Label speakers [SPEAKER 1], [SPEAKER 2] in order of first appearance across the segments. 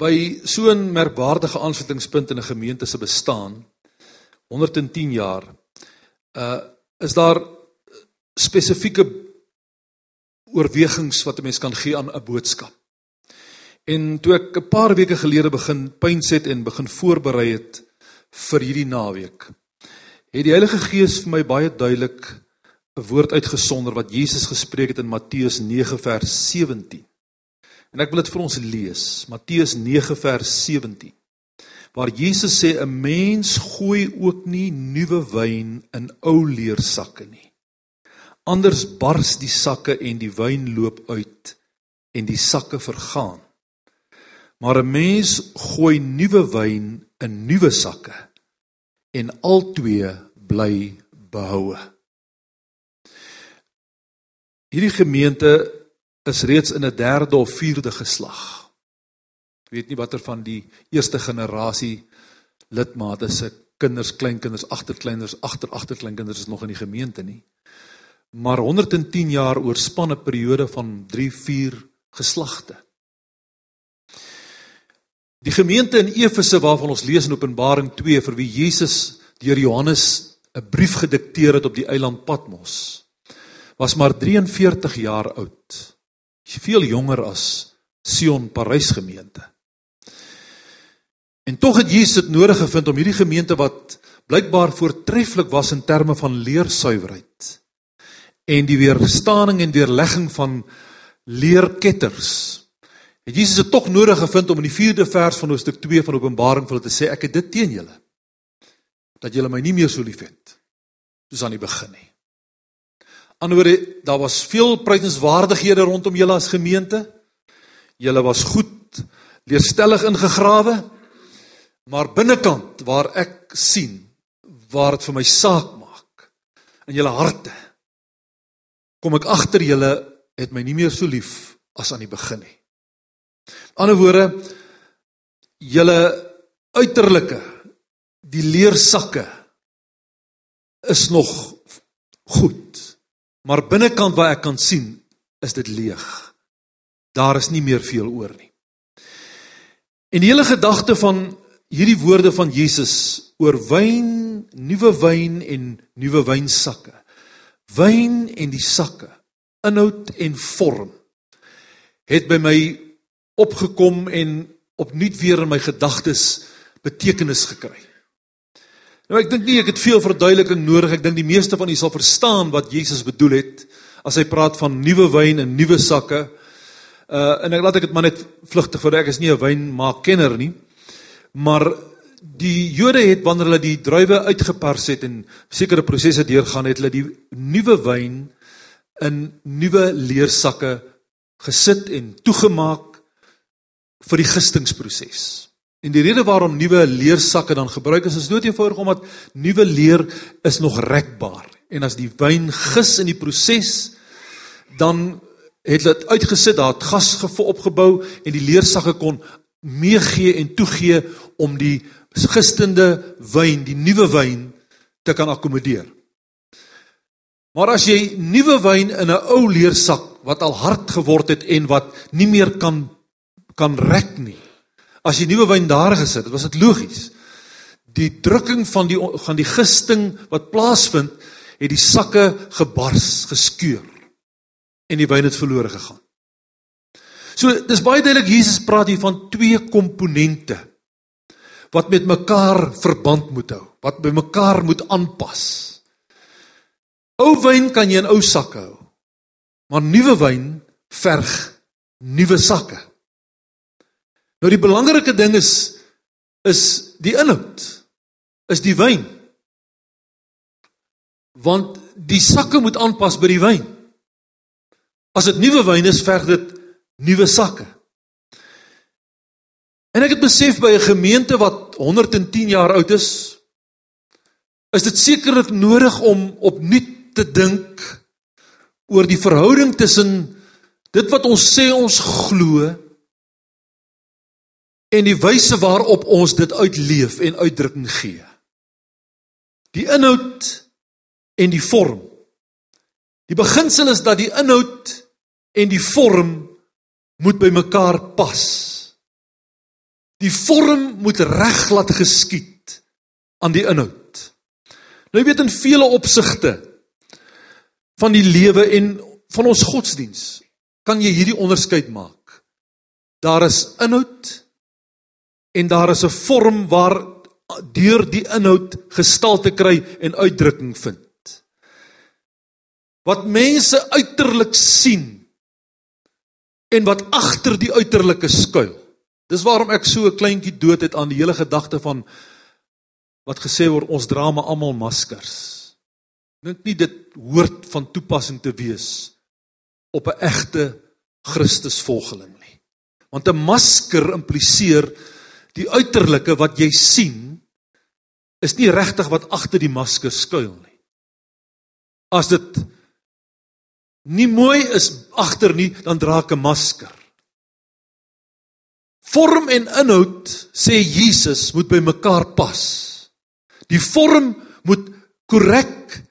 [SPEAKER 1] by so 'n merkwaardige aansluitingspunt in 'n gemeente se bestaan 110 jaar uh is daar spesifieke oorwegings wat 'n mens kan gee aan 'n boodskap. En toe ek 'n paar weke gelede begin pynset en begin voorberei het vir hierdie naweek, het die Heilige Gees vir my baie duidelik 'n woord uitgesonder wat Jesus gespreek het in Matteus 9 vers 17. En ek wil dit vir ons lees, Matteus 9 vers 17. Waar Jesus sê 'n mens gooi ook nie nuwe wyn in ou leersakke nie. Anders bars die sakke en die wyn loop uit en die sakke vergaan. Maar 'n mens gooi nuwe wyn in nuwe sakke en albei bly behoue. Hierdie gemeente is reeds in 'n derde of vierde geslag. Ek weet nie watter van die eerste generasie lidmate se kinders, kleinkinders, agterkleinkinders is nog in die gemeente nie. Maar 110 jaar oorspanne periode van 3, 4 geslagte. Die gemeente in Efese waarvan ons lees in Openbaring 2 vir wie Jesus deur Johannes 'n brief gedikteer het op die eiland Patmos was maar 43 jaar oud veel jonger as Sion Parys gemeente. En tog het Jesus dit nodig gevind om hierdie gemeente wat blykbaar voortreffelik was in terme van leersuiwerheid en die weerstaaning en weerlegging van leerketters. Het Jesus dit tog nodig gevind om in die 4de vers van hoofstuk 2 van Openbaring vir hulle te sê ek het dit teen julle dat julle my nie meer so liefhet soos aan die begin nie. Anderswoorde, daar was veel prysenswaardighede rondom julle as gemeente. Julle was goed leerstellig ingegrawe. Maar binnekant waar ek sien waar dit vir my saak maak in julle harte kom ek agter julle het my nie meer so lief as aan die begin nie. Anderswoorde julle uiterlike die leersakke is nog goed. Maar binnekant waar ek kan sien, is dit leeg. Daar is nie meer veel oor nie. En die hele gedagte van hierdie woorde van Jesus oor wyn, nuwe wyn en nuwe wynsakke. Wyn en die sakke, inhoud en vorm het by my opgekom en opnuut weer in my gedagtes betekenis gekry. Nou ek dink nie ek het veel verduideliking nodig. Ek dink die meeste van u sal verstaan wat Jesus bedoel het as hy praat van nuwe wyn en nuwe sakke. Uh en ek laat ek dit maar net vlugtig vir ek is nie 'n wynmaakkenner nie. Maar die Jode het wanneer hulle die druiwe uitgepars het en sekere prosesse deurgaan het, hulle die nuwe wyn in nuwe leersakke gesit en toegemaak vir die gistingsproses. En die rede waarom nuwe leersakke dan gebruik is is dood eenvoudig omdat nuwe leer is nog rekbaar. En as die wyn gis in die proses dan het dit uitgesit, daar het gas opgebou en die leersakke kon meegee en toegee om die gistende wyn, die nuwe wyn te kan akkommodeer. Maar as jy nuwe wyn in 'n ou leersak wat al hard geword het en wat nie meer kan kan rek nie As jy nuwe wyn daar gesit het, was dit logies. Die drukking van die van die gisting wat plaasvind, het die sakke gebars, geskeur en die wyn het verlore gegaan. So dis baie duidelik Jesus praat hier van twee komponente wat met mekaar verband moet hou, wat by mekaar moet aanpas. Ou wyn kan jy in ou sakke hou. Maar nuwe wyn verg nuwe sakke. Nou die belangrike ding is is die inhoud. Is die wyn. Want die sakke moet aanpas by die wyn. As dit nuwe wyn is, verg dit nuwe sakke. En ek het besef by 'n gemeente wat 110 jaar oud is, is dit sekerlik nodig om opnuut te dink oor die verhouding tussen dit wat ons sê ons glo en die wyse waarop ons dit uitleef en uitdrukking gee. Die inhoud en die vorm. Die beginsel is dat die inhoud en die vorm moet by mekaar pas. Die vorm moet reg laat geskied aan die inhoud. Nou jy weet in vele opsigte van die lewe en van ons godsdiens kan jy hierdie onderskeid maak. Daar is inhoud en daar is 'n vorm waar deur die inhoud gestalte kry en uitdrukking vind. Wat mense uiterlik sien en wat agter die uiterlike skuil. Dis waarom ek so 'n kleintjie dood het aan die hele gedagte van wat gesê word ons dra maar almal maskers. Dink nie dit hoort van toepassing te wees op 'n egte Christusvolgeling nie. Want 'n masker impliseer die uiterlike wat jy sien is nie regtig wat agter die masker skuil nie. As dit nie mooi is agter nie, dan dra ek 'n masker. Vorm en inhoud sê Jesus moet by mekaar pas. Die vorm moet korrek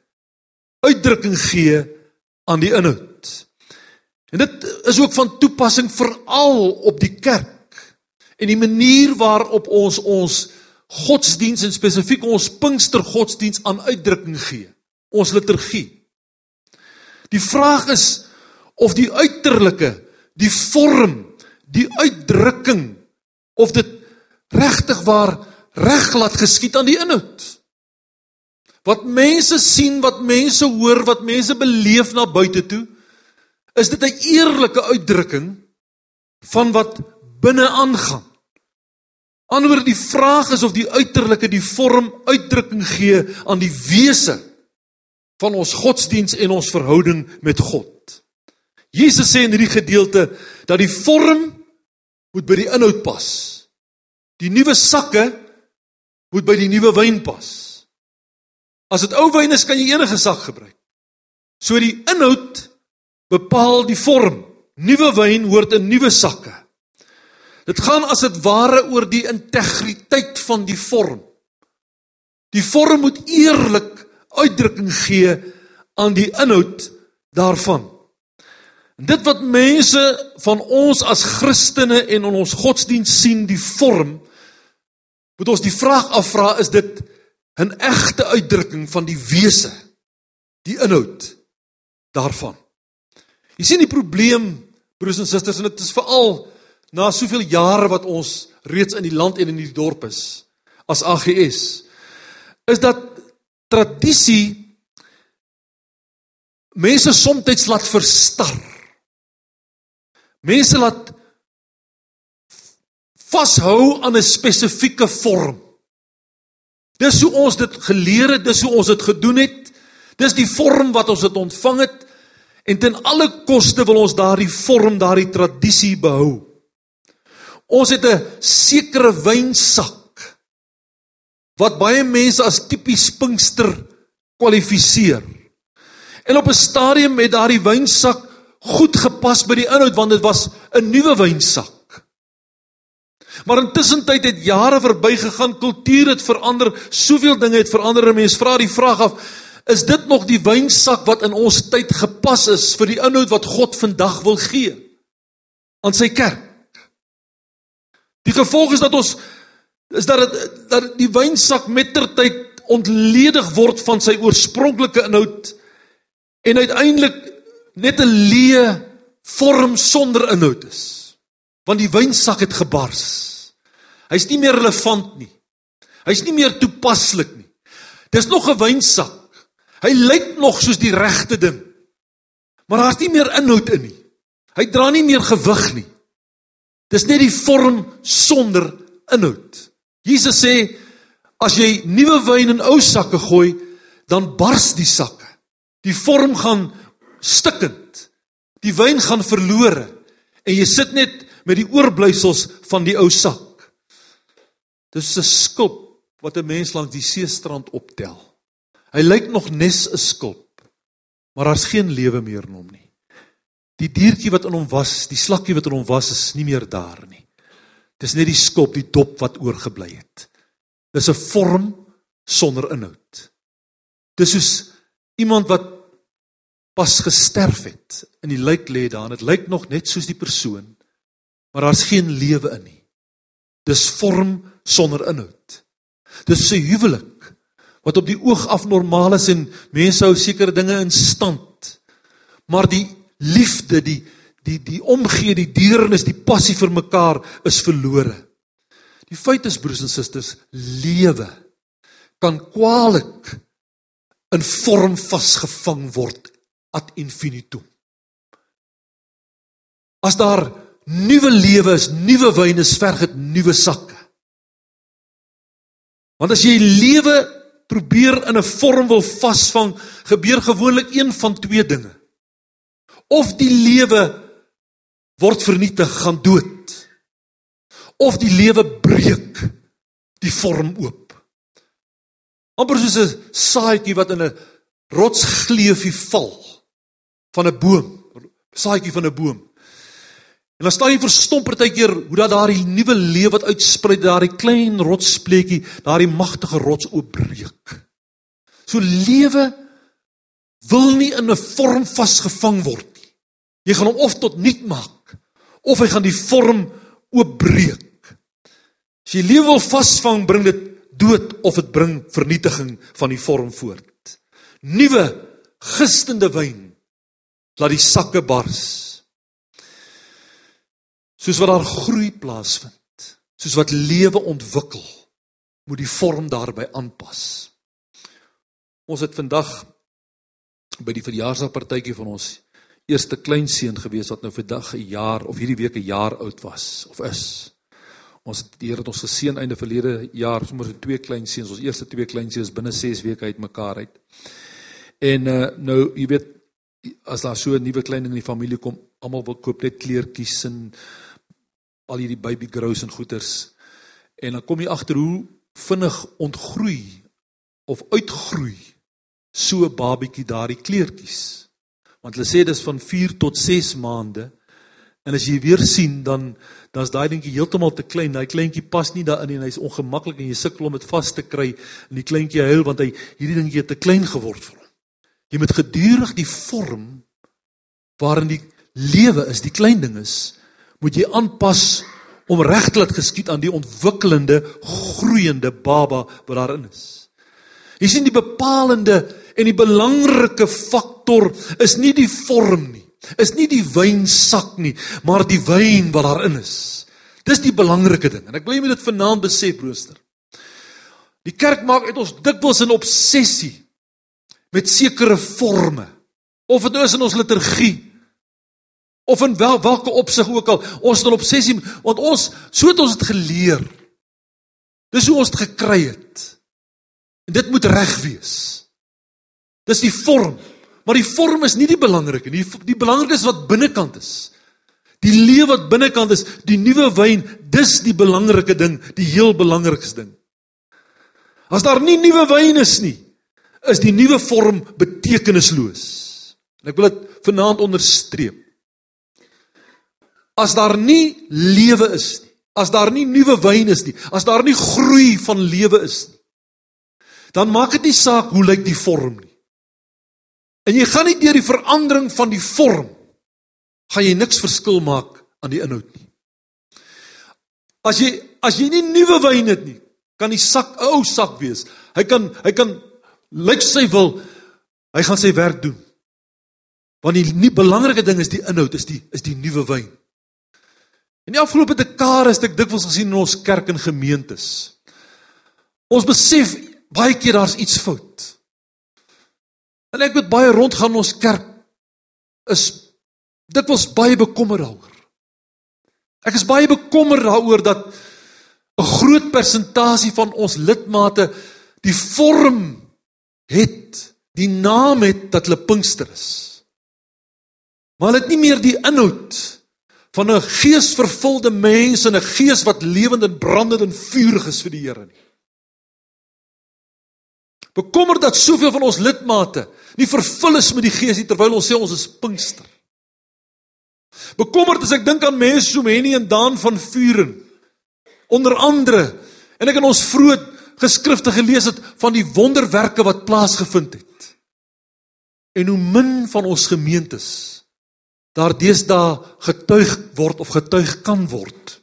[SPEAKER 1] uitdrukking gee aan die inhoud. En dit is ook van toepassing veral op die kerk en die manier waarop ons ons godsdiens en spesifiek ons Pinkster godsdiens aan uitdrukking gee, ons liturgie. Die vraag is of die uiterlike, die vorm, die uitdrukking of dit regtig waar reg laat geskied aan die inhoud. Wat mense sien, wat mense hoor, wat mense beleef na buite toe, is dit 'n eerlike uitdrukking van wat binne aangaan. Anderswoorde die vraag is of die uiterlike die vorm uitdrukking gee aan die wese van ons godsdiens en ons verhouding met God. Jesus sê in hierdie gedeelte dat die vorm moet by die inhoud pas. Die nuwe sakke moet by die nuwe wyn pas. As dit ou wyn is, kan jy enige sak gebruik. So die inhoud bepaal die vorm. Nuwe wyn hoort in nuwe sakke. Dit gaan as dit ware oor die integriteit van die vorm. Die vorm moet eerlik uitdrukking gee aan die inhoud daarvan. En dit wat mense van ons as Christene en in ons godsdiens sien, die vorm, moet ons die vraag afvra is dit 'n egte uitdrukking van die wese, die inhoud daarvan. Jy sien die probleem broers en susters en dit is veral na soveel jare wat ons reeds in die land en in die dorp is as AGS is dat tradisie mense soms laat verstar. Mense laat vashou aan 'n spesifieke vorm. Dis hoe ons dit geleer het, dis hoe ons dit gedoen het. Dis die vorm wat ons het ontvang het En ten alle koste wil ons daardie vorm, daardie tradisie behou. Ons het 'n sekere wynsak wat baie mense as tipies Pinkster kwalifiseer. En op 'n stadium het daardie wynsak goed gepas by die inhoud want dit was 'n nuwe wynsak. Maar intussen tyd het jare verbygegaan, kultuur het verander, soveel dinge het verander. Mense vra die vraag af, Is dit nog die wynsak wat in ons tyd gepas is vir die inhoud wat God vandag wil gee aan sy kerk? Die gevolg is dat ons is dat dit dat die wynsak mettertyd ontledig word van sy oorspronklike inhoud en uiteindelik net 'n leë vorm sonder inhoud is. Want die wynsak het gebars. Hy's nie meer relevant nie. Hy's nie meer toepaslik nie. Dis nog 'n wynsak Hy lyk nog soos die regte ding. Maar daar's nie meer inhoud in nie. Hy dra nie meer gewig nie. Dis net die vorm sonder inhoud. Jesus sê as jy nuwe wyn in ou sakke gooi, dan bars die sakke. Die vorm gaan stikkend. Die wyn gaan verlore en jy sit net met die oorblysels van die ou sak. Dis 'n skulp wat 'n mens langs die seestrand optel. Hy lyk nog nes 'n skulp. Maar daar's geen lewe meer in hom nie. Die diertjie wat in hom was, die slakkie wat in hom was, is nie meer daar nie. Dis net die skulp, die dop wat oorgebly het. Dis 'n vorm sonder inhoud. Dis soos iemand wat pas gesterf het in die lijk lê daar en dit lyk nog net soos die persoon, maar daar's geen lewe in nie. Dis vorm sonder inhoud. Dis 'n huwelik wat op die oog af normaal is en mense hou sekere dinge in stand. Maar die liefde, die die die omgee, die deernis, die passie vir mekaar is verlore. Die feit is broers en susters, lewe kan kwaliek in vorm vasgevang word ad infinitum. As daar nuwe lewe is, nuwe wyn is, verg dit nuwe sakke. Want as jy lewe probeer in 'n vorm wil vasvang, gebeur gewoonlik een van twee dinge. Of die lewe word vernietig, gaan dood. Of die lewe breek die vorm oop. amper soos 'n saadjie wat in 'n rotsgleufie val van 'n boom, saadjie van 'n boom. En dan staan jy verstom partykeer hoe dat daardie nuwe lewe wat uitsprei, daardie klein rotspleetjie, daardie magtige rots oopbreek. So lewe wil nie in 'n vorm vasgevang word. Jy gaan hom of tot niet maak of hy gaan die vorm oopbreek. As jy lewe wil vasvang, bring dit dood of dit bring vernietiging van die vorm voort. Nuwe gistende wyn laat die sakke bars. Soos wat daar groei plaasvind, soos wat lewe ontwikkel, moet die vorm daarbey aanpas. Ons het vandag by die verjaarsdagpartytjie van ons eerste kleinseun gewees wat nou vandag 'n jaar of hierdie week 'n jaar oud was of is. Ons die Here het ons geseën einde verlede jaar sommer so twee kleinseuns, ons eerste twee kleinseuns binne 6 weke uitmekaar uit. En uh, nou, jy weet, as daar so 'n nuwe klein in die familie kom, almal wil koop net kleertjies en al hierdie baby grows en goeders. En dan kom jy agter hoe vinnig ontgroei of uitgroei so 'n babietjie daardie kleertjies. Want hulle sê dis van 4 tot 6 maande. En as jy weer sien dan dan's daai dingetjie heeltemal te klein. Daai kleintjie pas nie daarin en hy's ongemaklik en jy sukkel om dit vas te kry en die kleintjie huil want hy hierdie dingetjie te klein geword vir hom. Jy moet gedurig die vorm waarin die lewe is, die klein ding is, moet jy aanpas om reg te laat geskied aan die ontwikkelende, groeiende baba wat daarin is. Jy sien die bepalende en die belangrike faktor is nie die vorm nie, is nie die wynsak nie, maar die wyn wat daarin is. Dis die belangrike ding en ek wil jy moet dit vanaand besef, broer. Die kerk maak uit ons dikwels 'n obsessie met sekere forme. Of dit nou is in ons liturgie of in wel, watter opsig ook al, ons het 'n obsessie want ons so het ons dit geleer. Dis hoe ons dit gekry het. En dit moet reg wees. Dis die vorm, maar die vorm is nie die belangrike nie. Die, die belangrike is wat binnekant is. Die lewe wat binnekant is, die nuwe wyn, dis die belangrike ding, die heel belangrikste ding. As daar nie nuwe wyn is nie, is die nuwe vorm betekenisloos. En ek wil dit vanaand onderstreep. As daar nie lewe is nie, as daar nie nuwe wyn is nie, as daar nie groei van lewe is nie, dan maak dit nie saak hoe lyk die vorm nie. En jy gaan nie deur die verandering van die vorm gaan jy niks verskil maak aan die inhoud nie. As jy as jy nie nuwe wyn het nie, kan die sak 'n ou sak wees. Hy kan hy kan lyk sy wil hy gaan sy werk doen. Want die nie belangrike ding is die inhoud, is die is die nuwe wyn. In die afgelope dekade het ek dikwels gesien in ons kerk en gemeentes. Ons besef baie keer daar's iets fout. En ek moet baie rondgaan ons kerk is dikwels baie bekommerd daaroor. Ek is baie bekommerd daaroor dat 'n groot persentasie van ons lidmate die vorm het die naam het dat hulle Pinkster is. Maar hulle het nie meer die inhoud van 'n geesvervulde mens en 'n gees wat lewend en brandend en vurig is vir die Here nie. Bekommer dat soveel van ons lidmate nie vervul is met die gees nie terwyl ons sê ons is Pinkster. Bekommerd as ek dink aan mense so Henny en Daan van Vuren onder andere en ek in ons vroeë geskrifte gelees het van die wonderwerke wat plaasgevind het. En hoe min van ons gemeentes daar deesdae getuig word of getuig kan word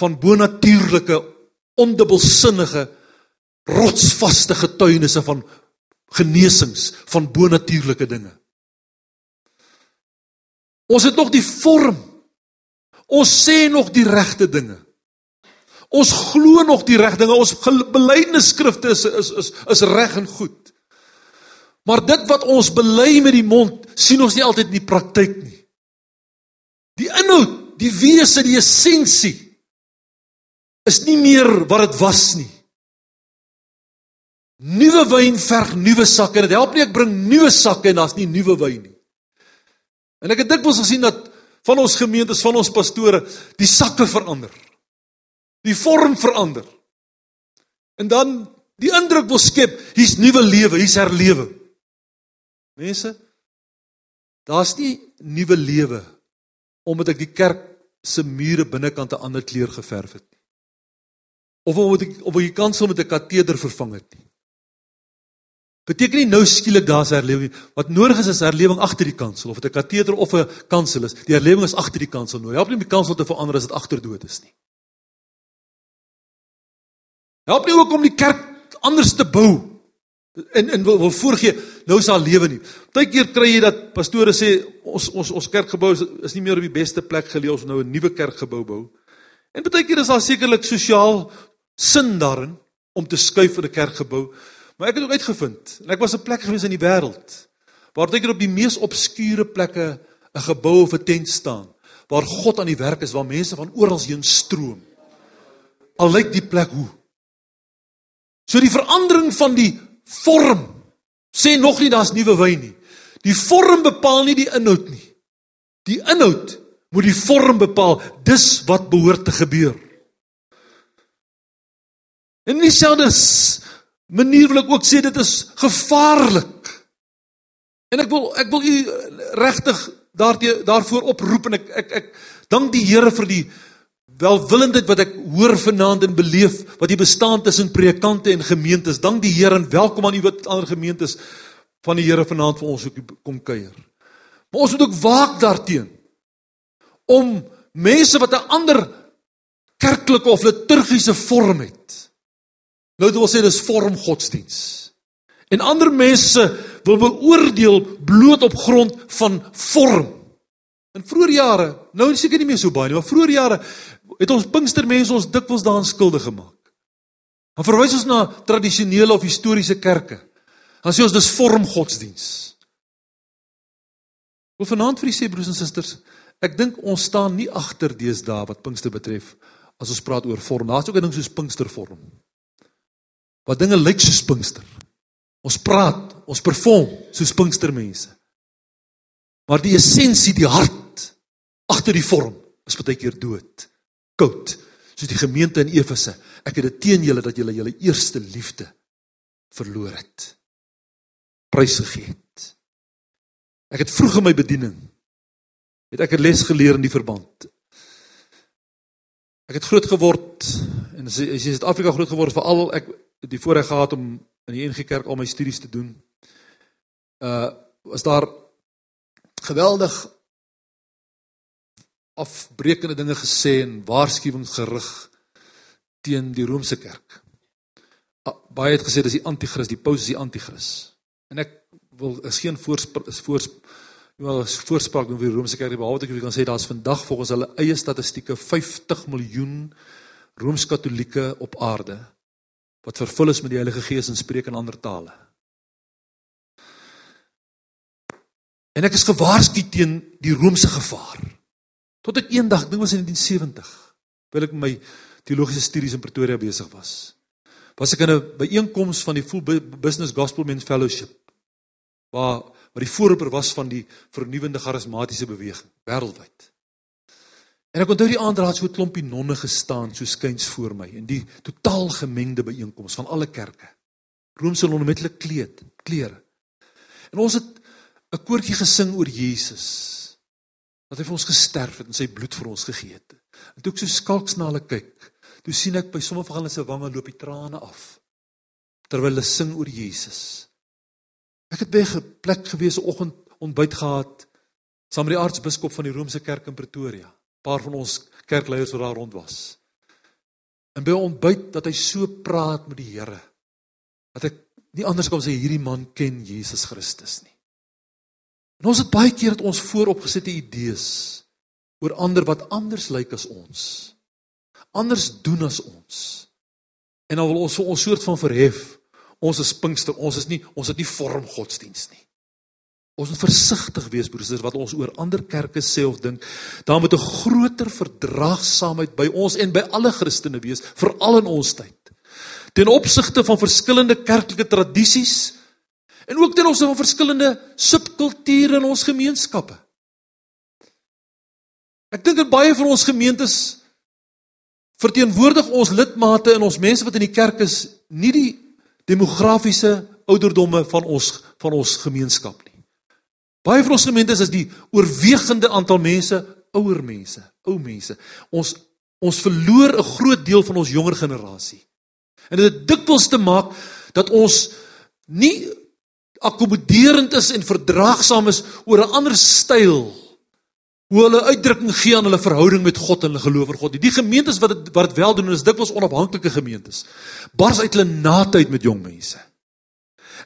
[SPEAKER 1] van bonatuurlike, ondubbelsinnige, rotsvaste getuienisse van genesings van bonatuurlike dinge. Ons het nog die vorm. Ons sê nog die regte dinge. Ons glo nog die regte dinge. Ons belydenisskrifte is is is is reg en goed. Maar dit wat ons bely met die mond, sien ons nie altyd in die praktyk nie. Die inhoud, die wese, die essensie is nie meer wat dit was nie. Nuwe wyn verg nuwe sakke en dit help nie ek bring nuwe sakke en daar's nie nuwe wyn nie. En ek het dikwels gesien dat van ons gemeentes, van ons pastore, die sakke verander. Die vorm verander. En dan die indruk wil skep, hier's nuwe lewe, hier's herlewe. Mense, daar's nie nuwe lewe omdat ek die kerk se mure binnekant 'n ander kleur geverf het nie. Of omdat ek op die kansel met 'n kateder vervang het nie. Beteken nie nou skielik daar's herlewing. Wat nodig is is herlewing agter die kansel of 'n kateder of 'n kansel is. Die herlewing is agter die kansel nou. Help nie om die kansel te verander as dit agterdood is nie. Help nie ook om die kerk anders te bou en en wil, wil voorgee nou is daar lewe nie. Partykeer kry jy dat pastore sê ons ons ons kerkgebou is, is nie meer op die beste plek geleë ons nou 'n nuwe kerkgebou bou. En partykeer is daar sekerlik sosiaal sin daarin om te skuif vir 'n kerkgebou. Maar ek het ook uitgevind en ek was 'n plek gewees in die wêreld waar dit op die mees obskure plekke 'n gebou of 'n tent staan waar God aan die werk is waar mense van oral heen stroom. Al lyk die plek hoe. So die verandering van die vorm sê nog nie daar's nuwe wyn nie. Die vorm bepaal nie die inhoud nie. Die inhoud moet die vorm bepaal. Dis wat behoort te gebeur. En dieselfde manier wil ek ook sê dit is gevaarlik. En ek wil ek wil u regtig daartoe daarvoor oproep en ek ek ek dank die Here vir die welwillendheid wat ek hoor vanaand en beleef wat hier bestaan tussen predikante en gemeentes. Dank die Here en welkom aan u wat ander gemeentes van die Here vanaand vir ons ook kom kuier. Maar ons moet ook waak daarteenoor om mense wat 'n ander kerklike of liturgiese vorm het Nou dit wil sê dis vorm godsdiens. En ander mense wil beoordeel bloot op grond van vorm. In vroeë jare, nou is seker nie meer so baie nie, maar vroeë jare het ons Pinkstermense ons dikwels daaraan skuldig gemaak. Dan verwys ons na tradisionele of historiese kerke. Dan sê ons dis vorm godsdiens. Wil vanaand vir u sê broers en susters, ek dink ons staan nie agter deesdae wat Pinkster betref as ons praat oor vorm. Daar's ook 'n ding soos Pinkstervorm wat dinge lyk soos Pinkster. Ons praat, ons perform soos Pinkstermense. Maar die essensie, die hart agter die vorm is baie keer dood. Koud, soos die gemeente in Efese. Ek het dit teen julle dat julle julle eerste liefde verloor het. Prys gegee het. Ek het vroeg in my bediening het ek 'n les geleer in die verband. Ek het groot geword en as jy in Suid-Afrika groot geword veral ek die voorreg gehad om in die NG Kerk al my studies te doen. Uh was daar geweldig afbreekende dinge gesê en waarskuwings gerig teen die Romeinse kerk. Baie het gesê dis die anti-kris, die paus is die anti-kris. En ek wil is geen voorspraak is voors wel is voorspraak vir die Romeinse kerk behalwe ek kan sê daar's vandag volgens hulle eie statistieke 50 miljoen Rooms-Katolieke op aarde wat vervul is met die Heilige Gees en spreek in ander tale. En ek is gewaarsku teen die Romeinse gevaar. Tot ek eendag, dink was in 1970, terwyl ek my teologiese studies in Pretoria besig was, was ek in 'n byeenkoms van die Full Business Gospel Men Fellowship waar wat die voorloper was van die vernuwende charismatiese beweging wêreldwyd. En ek onthou die aand raad so 'n klompie nonne gestaan so skuins voor my in die totaal gemengde byeenkoms van alle kerke. Romeinse nonne met hulle kleed, klere. En ons het 'n koortjie gesing oor Jesus. Dat hy vir ons gesterf het en sy bloed vir ons gegee het. En toe ek so skalks na hulle kyk, toe sien ek by sommige van hulle se wange loop die trane af terwyl hulle sing oor Jesus. Ek het by 'n plek gewees 'n oggend ontbyt gehad saam met die aartsbiskop van die Romeinse kerk in Pretoria paar van ons kerkleiers wat daar rond was. En by ontbyt dat hy so praat met die Here dat ek nie anders kan sê hierdie man ken Jesus Christus nie. En ons het baie keer dat ons vooropgesette idees oor ander wat anders lyk as ons. Anders doen as ons. En dan wil ons vir ons soort van verhef. Ons is Pinkster, ons is nie ons het nie vorm godsdiens nie. Ons moet versigtig wees broers wat ons oor ander kerke sê of dink. Daar moet 'n groter verdraagsaamheid by ons en by alle Christene wees, veral in ons tyd. Ten opsigte van verskillende kerklike tradisies en ook ten opsigte van verskillende subkulture in ons gemeenskappe. Ek dink dat baie van ons gemeentes verteenwoordig ons lidmate en ons mense wat in die kerk is nie die demografiese ouderdomme van ons van ons gemeenskap nie. Baie van ons gemeentes is die oorwegende aantal mense ouer mense, ou mense. Ons ons verloor 'n groot deel van ons jonger generasie. En dit het dikwels te maak dat ons nie akkommoderend is en verdraagsaam is oor 'n ander styl hoe hulle uitdrukking gee aan hulle verhouding met God en hulle geloof vir God. Die gemeentes wat dit wat dit wel doen is dikwels onafhanklike gemeentes. Bars uit hulle naatheid met jong mense.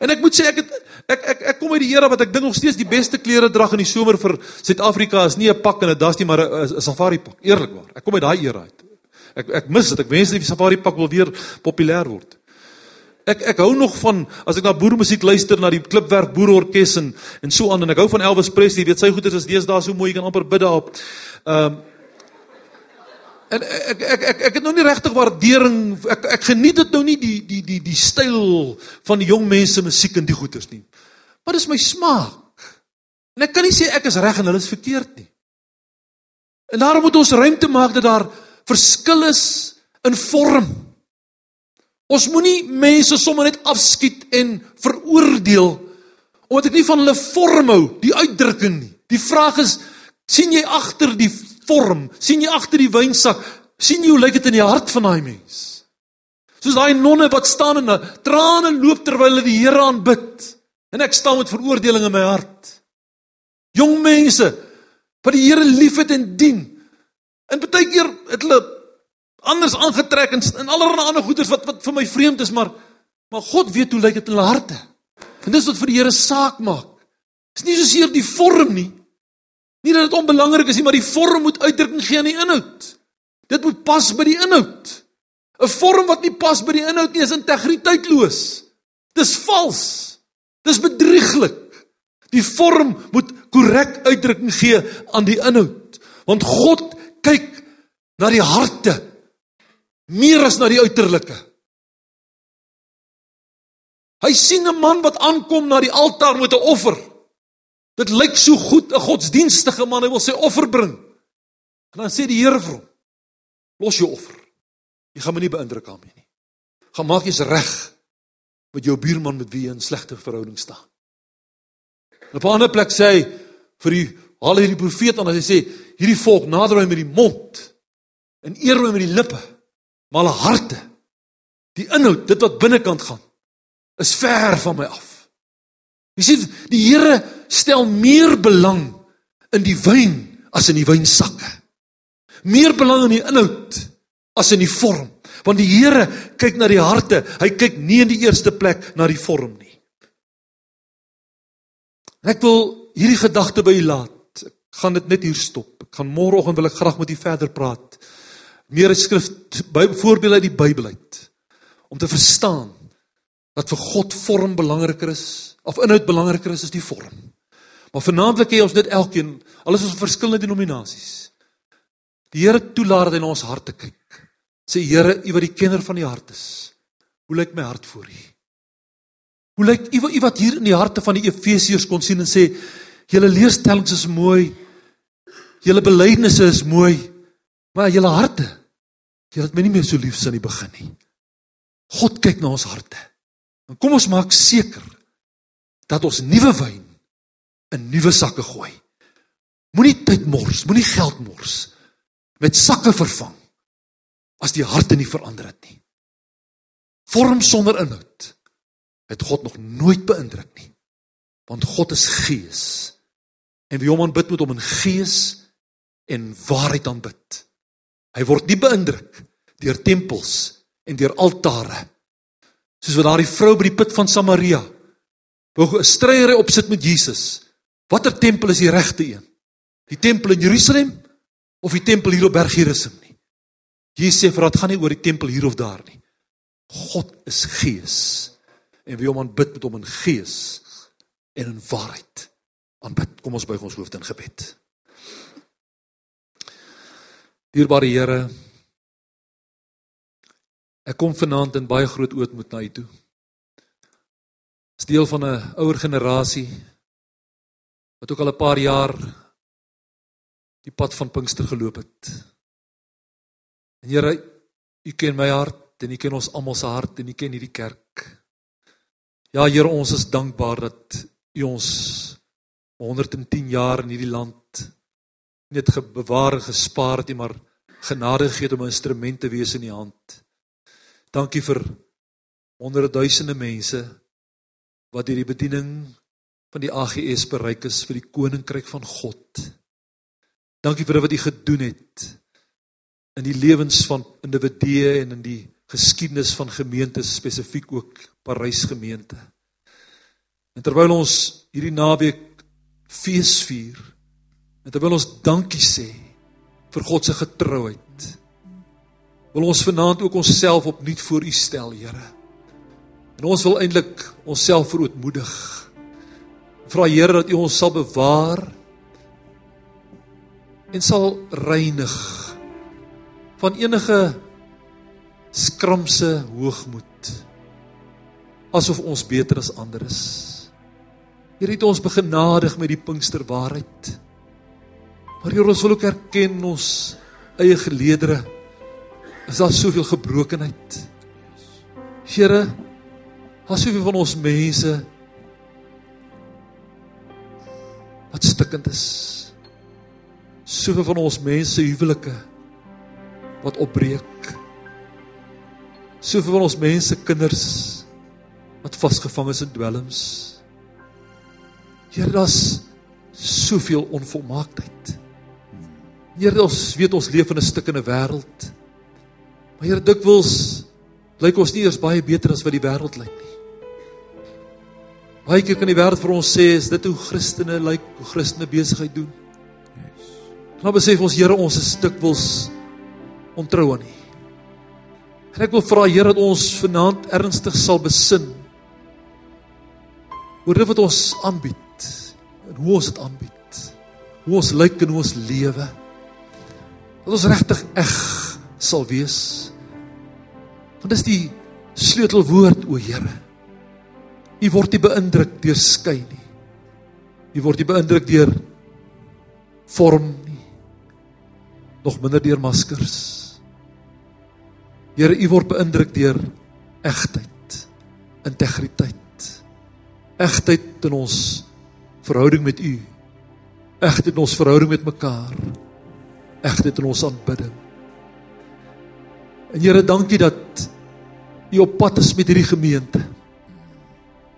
[SPEAKER 1] En ek moet sê ek het ek ek ek kom uit die Here wat ek dink nog steeds die beste klere dra in die somer vir Suid-Afrika is nie 'n pak en 'n das nie maar 'n safari pak. Eerlikwaar. Ek kom uit daai era uit. Ek ek mis dit. Ek wens die safari pak wil weer populêr word. Ek ek hou nog van as ek na boermusiek luister na die Klipwerk Boerorkes en en so aan en ek hou van Elvis Presley. Weet sy goeders is deesdae so mooi jy kan amper bid daarop. Ehm um, En ek ek ek ek het nou nie regtig waardering ek ek geniet dit nou nie die die die die styl van die jong mense musiek en die goeters nie. Maar dis my smaak. En ek kan nie sê ek is reg en hulle is verkeerd nie. En daarom moet ons ruimte maak dat daar verskil is in vorm. Ons moenie mense sommer net afskiet en veroordeel omdat ek nie van hulle vorm hou, die uitdrukking nie. Die vraag is sien jy agter die vorm. sien jy agter die wynsak? sien jy hoe lyk dit in die hart van daai mens? Soos daai nonne wat staan en trane loop terwyl hulle die Here aanbid. En ek staan met veroordeling in my hart. Jong mense wat die Here liefhet en dien. En baie keer het hulle anders aangetrek en, en allerlei ander goeders wat wat vir my vreemd is, maar maar God weet hoe lyk dit in hulle harte. En dis wat vir die Here saak maak. Dis nie so seer die vorm nie. Nie dat dit onbelangrik is nie, maar die vorm moet uitdrukking gee aan die inhoud. Dit moet pas by die inhoud. 'n Vorm wat nie pas by die inhoud nie is integriteitloos. Dis vals. Dis bedrieglik. Die vorm moet korrek uitdrukking gee aan die inhoud. Want God kyk na die harte meer as na die uiterlike. Hy sien 'n man wat aankom na die altaar met 'n offer. Dit lyk so goed, 'n godsdienstige man, hy wil sy offer bring. En dan sê die Here vir hom: "Los jou offer. Jy gaan my nie beïndruk daarmee nie. Gaan maak jy's reg met jou buurman met wie jy in slegte verhouding staan." Op 'n ander plek sê hy vir die al hierdie profeet aan, hy sê: "Hierdie volk nader my met die mond en eer my met die lippe, maar hulle harte, die inhoud, dit wat binnekant gaan, is ver van my af." Jy sien, die Here stel meer belang in die wyn as in die wynsakke. Meer belang in die inhoud as in die vorm, want die Here kyk na die harte. Hy kyk nie in die eerste plek na die vorm nie. Ek wil hierdie gedagte by u laat. Ek gaan dit net hier stop. Ek gaan môreoggend wil ek graag met u verder praat. Meer skrif voorbeelde uit die Bybel uit om te verstaan dat vir God vorm belangriker is of inhoud belangriker is as die vorm. Maar vanaand wil ons net elkeen, alles is verskillende denominasies. Die Here toelaat dat hy na ons harte kyk. Sê Here, U wat die kenner van die hart is. Hoe lyk my hart voor U? Hoe lyk U U wat hier in die harte van die Efesiërs kon sien en sê julle leerstellings is mooi. Julle belydenisse is mooi. Maar julle harte, julle het my nie meer so lief sin in die begin nie. God kyk na ons harte. En kom ons maak seker dat ons nuwe wyn in nuwe sakke gooi. Moenie tyd mors, moenie geld mors met sakke vervang as die harte nie verander het nie. Vorm sonder inhoud het God nog nooit beïndruk nie. Want God is gees. En wie hom aanbid moet hom in gees en waarheid aanbid. Hy word nie beïndruk deur tempels en deur altare. Soos wat daardie vrou by die put van Samaria wou 'n stryery opsit met Jesus. Watter tempel is die regte een? Die tempel in Jerusalem of die tempel hier op Berg Gerizim nie? Jesus sê vir dat gaan nie oor die tempel hier of daar nie. God is gees en wie hom aanbid met hom in gees en in waarheid aanbid. Kom ons buig ons hoofde in gebed. Dierbare Here, ek kom vanaand in baie groot ootmoed na U toe. As deel van 'n ouer generasie wat ook al 'n paar jaar die pad van Pinkster geloop het. En Here, U ken my hart en U ken ons almal se hart en U ken hierdie kerk. Ja Here, ons is dankbaar dat U ons 110 jaar in hierdie land net gebewaar en gespaar het, maar genade gegee om 'n instrument te wees in U hand. Dankie vir honderde duisende mense wat hierdie bediening van die AGS bereik is vir die koninkryk van God. Dankie vir wat U gedoen het in die lewens van individue en in die geskiedenis van gemeentes spesifiek ook Parys gemeente. En terwyl ons hierdie naweek fees vier en terwyl ons dankie sê vir God se getrouheid. Wil ons vanaand ook onsself opnuut voor U stel, Here. En ons wil eintlik onsself verootmoedig. Vra Here dat U ons sal bewaar en sal reinig van enige skramse hoogmoed asof ons beter as ander is. Here het ons begenadig met die Pinkster waarheid. Maar Here, ons wil ook erken ons eie geleedere. Is daar soveel gebrokenheid? Here, daar soveel van ons mense wat stikkend is. Soveel van ons mense huwelike wat opbreek. Soveel van ons mense kinders wat vasgevang is in dwelms. Here, daar's soveel onvolmaaktheid. Here ons weet ons leef in 'n stikkende wêreld. Maar Here dikwels lyk ons nie eers baie beter as wat die wêreld lyk nie. Baie keer kan die wêreld vir ons sê is dit hoe Christene lyk, hoe Christene besigheid doen. Yes. Maar besef ons Here ons is dikwels ontrou aan U. En ek wil vra Here dat ons vanaand ernstig sal besin oor dit wat ons aanbied en hoe ons dit aanbied. Hoe ons lyk hoe ons lewe dat ons regtig eg sal wees. Want dis die sleutelwoord o Here. U word nie beïndruk deur skyn nie. U word nie beïndruk deur vorm nie. Nog minder deur maskers. Here, u word beïndruk deur egtheid, integriteit. Egtheid in ons verhouding met u. Egtheid in ons verhouding met mekaar egtheid in ons aanbidding. En Here, dankie dat U op pad is met hierdie gemeente.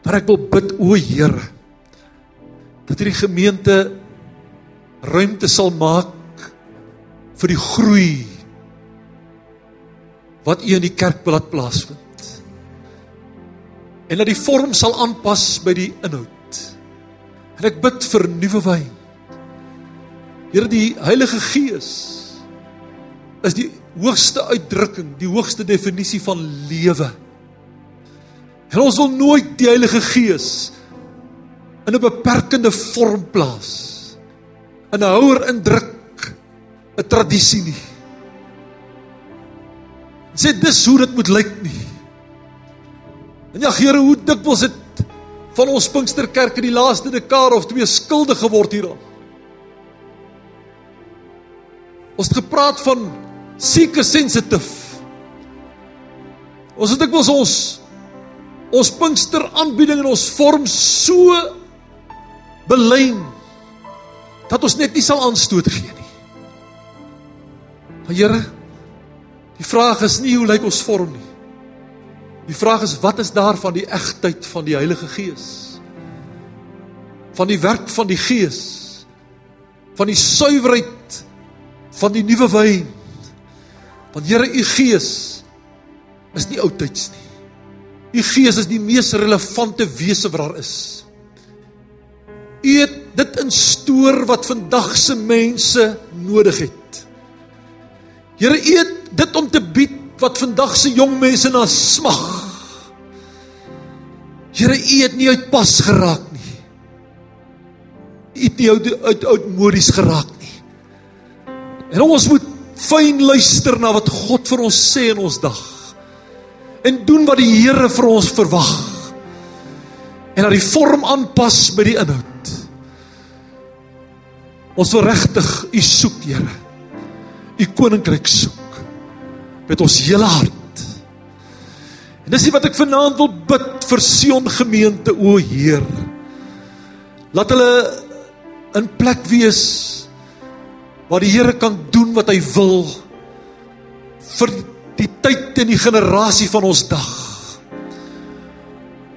[SPEAKER 1] Maar ek wil bid o Here dat hierdie gemeente ruimte sal maak vir die groei wat U in die kerk wil laat plaasvind. En dat die vorm sal aanpas by die inhoud. En ek bid vir nuwe wyn Here die Heilige Gees is die hoogste uitdrukking, die hoogste definisie van lewe. En ons wil nooit die Heilige Gees in 'n beperkende vorm plaas. In 'n houer indruk 'n tradisie nie. Sê dis hoe dit moet lyk nie. En ja Here, hoe dikwels het van ons Pinksterkerk in die laaste dekade of twee skuldig geword hieraan. Ons het gepraat van seeker sensitive. Ons het dikwels ons ons Pinkster aanbieding en ons vorm so belyn dat ons net nie sal aanstoot gee nie. Maar Here, die vraag is nie hoe lyk ons vorm nie. Die vraag is wat is daar van die egtheid van die Heilige Gees? Van die werk van die Gees? Van die suiwerheid van die nuwe wyn Want Here, u gees is nie oudtyds nie. U gees is die mees relevante wese wat daar is. U het dit instoor wat vandag se mense nodig het. Here, u het dit om te bied wat vandag se jong mense na smag. Here, u het nie uitpas geraak nie. U het nie uit uit oudmodies geraak nie. En ons moet fyn luister na wat God vir ons sê in ons dag. En doen wat die Here vir ons verwag. En dat die vorm aanpas by die inhoud. Ons wil regtig u soek, Here. U koninkryk soek met ons hele hart. En dis wat ek vanaand wil bid vir Sion gemeente, o Heer. Laat hulle in plek wees waar die Here kan doen wat hy wil vir die tyd en die generasie van ons dag.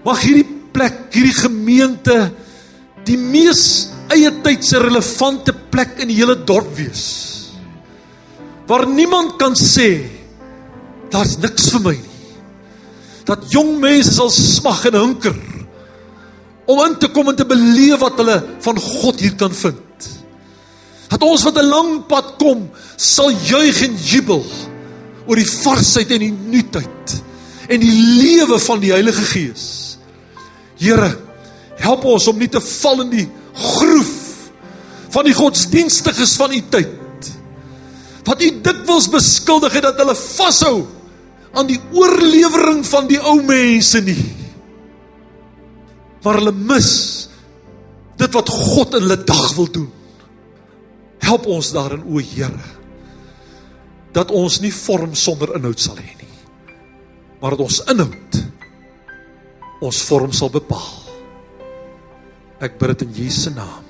[SPEAKER 1] Mag hierdie plek, hierdie gemeente die mees eie tydse relevante plek in die hele dorp wees. Waar niemand kan sê daar's niks vir my nie. Dat jong mense sal smag en hunker om in te kom en te beleef wat hulle van God hier kan vind dat ons wat 'n lang pad kom sal juig en jubel oor die varsheid en die nuutheid en die lewe van die Heilige Gees. Here, help ons om nie te val in die groef van die godsdienstiges van u tyd. Wat u dikwels beskuldig het dat hulle vashou aan die oorlewering van die ou mense nie. Maar hulle mis dit wat God in hulle dag wil doen. Help ons daarin o Here. Dat ons nie vorm sonder inhoud sal hê nie. Maar dat ons inhoud ons vorm sal bepaal. Ek bid dit in Jesus naam.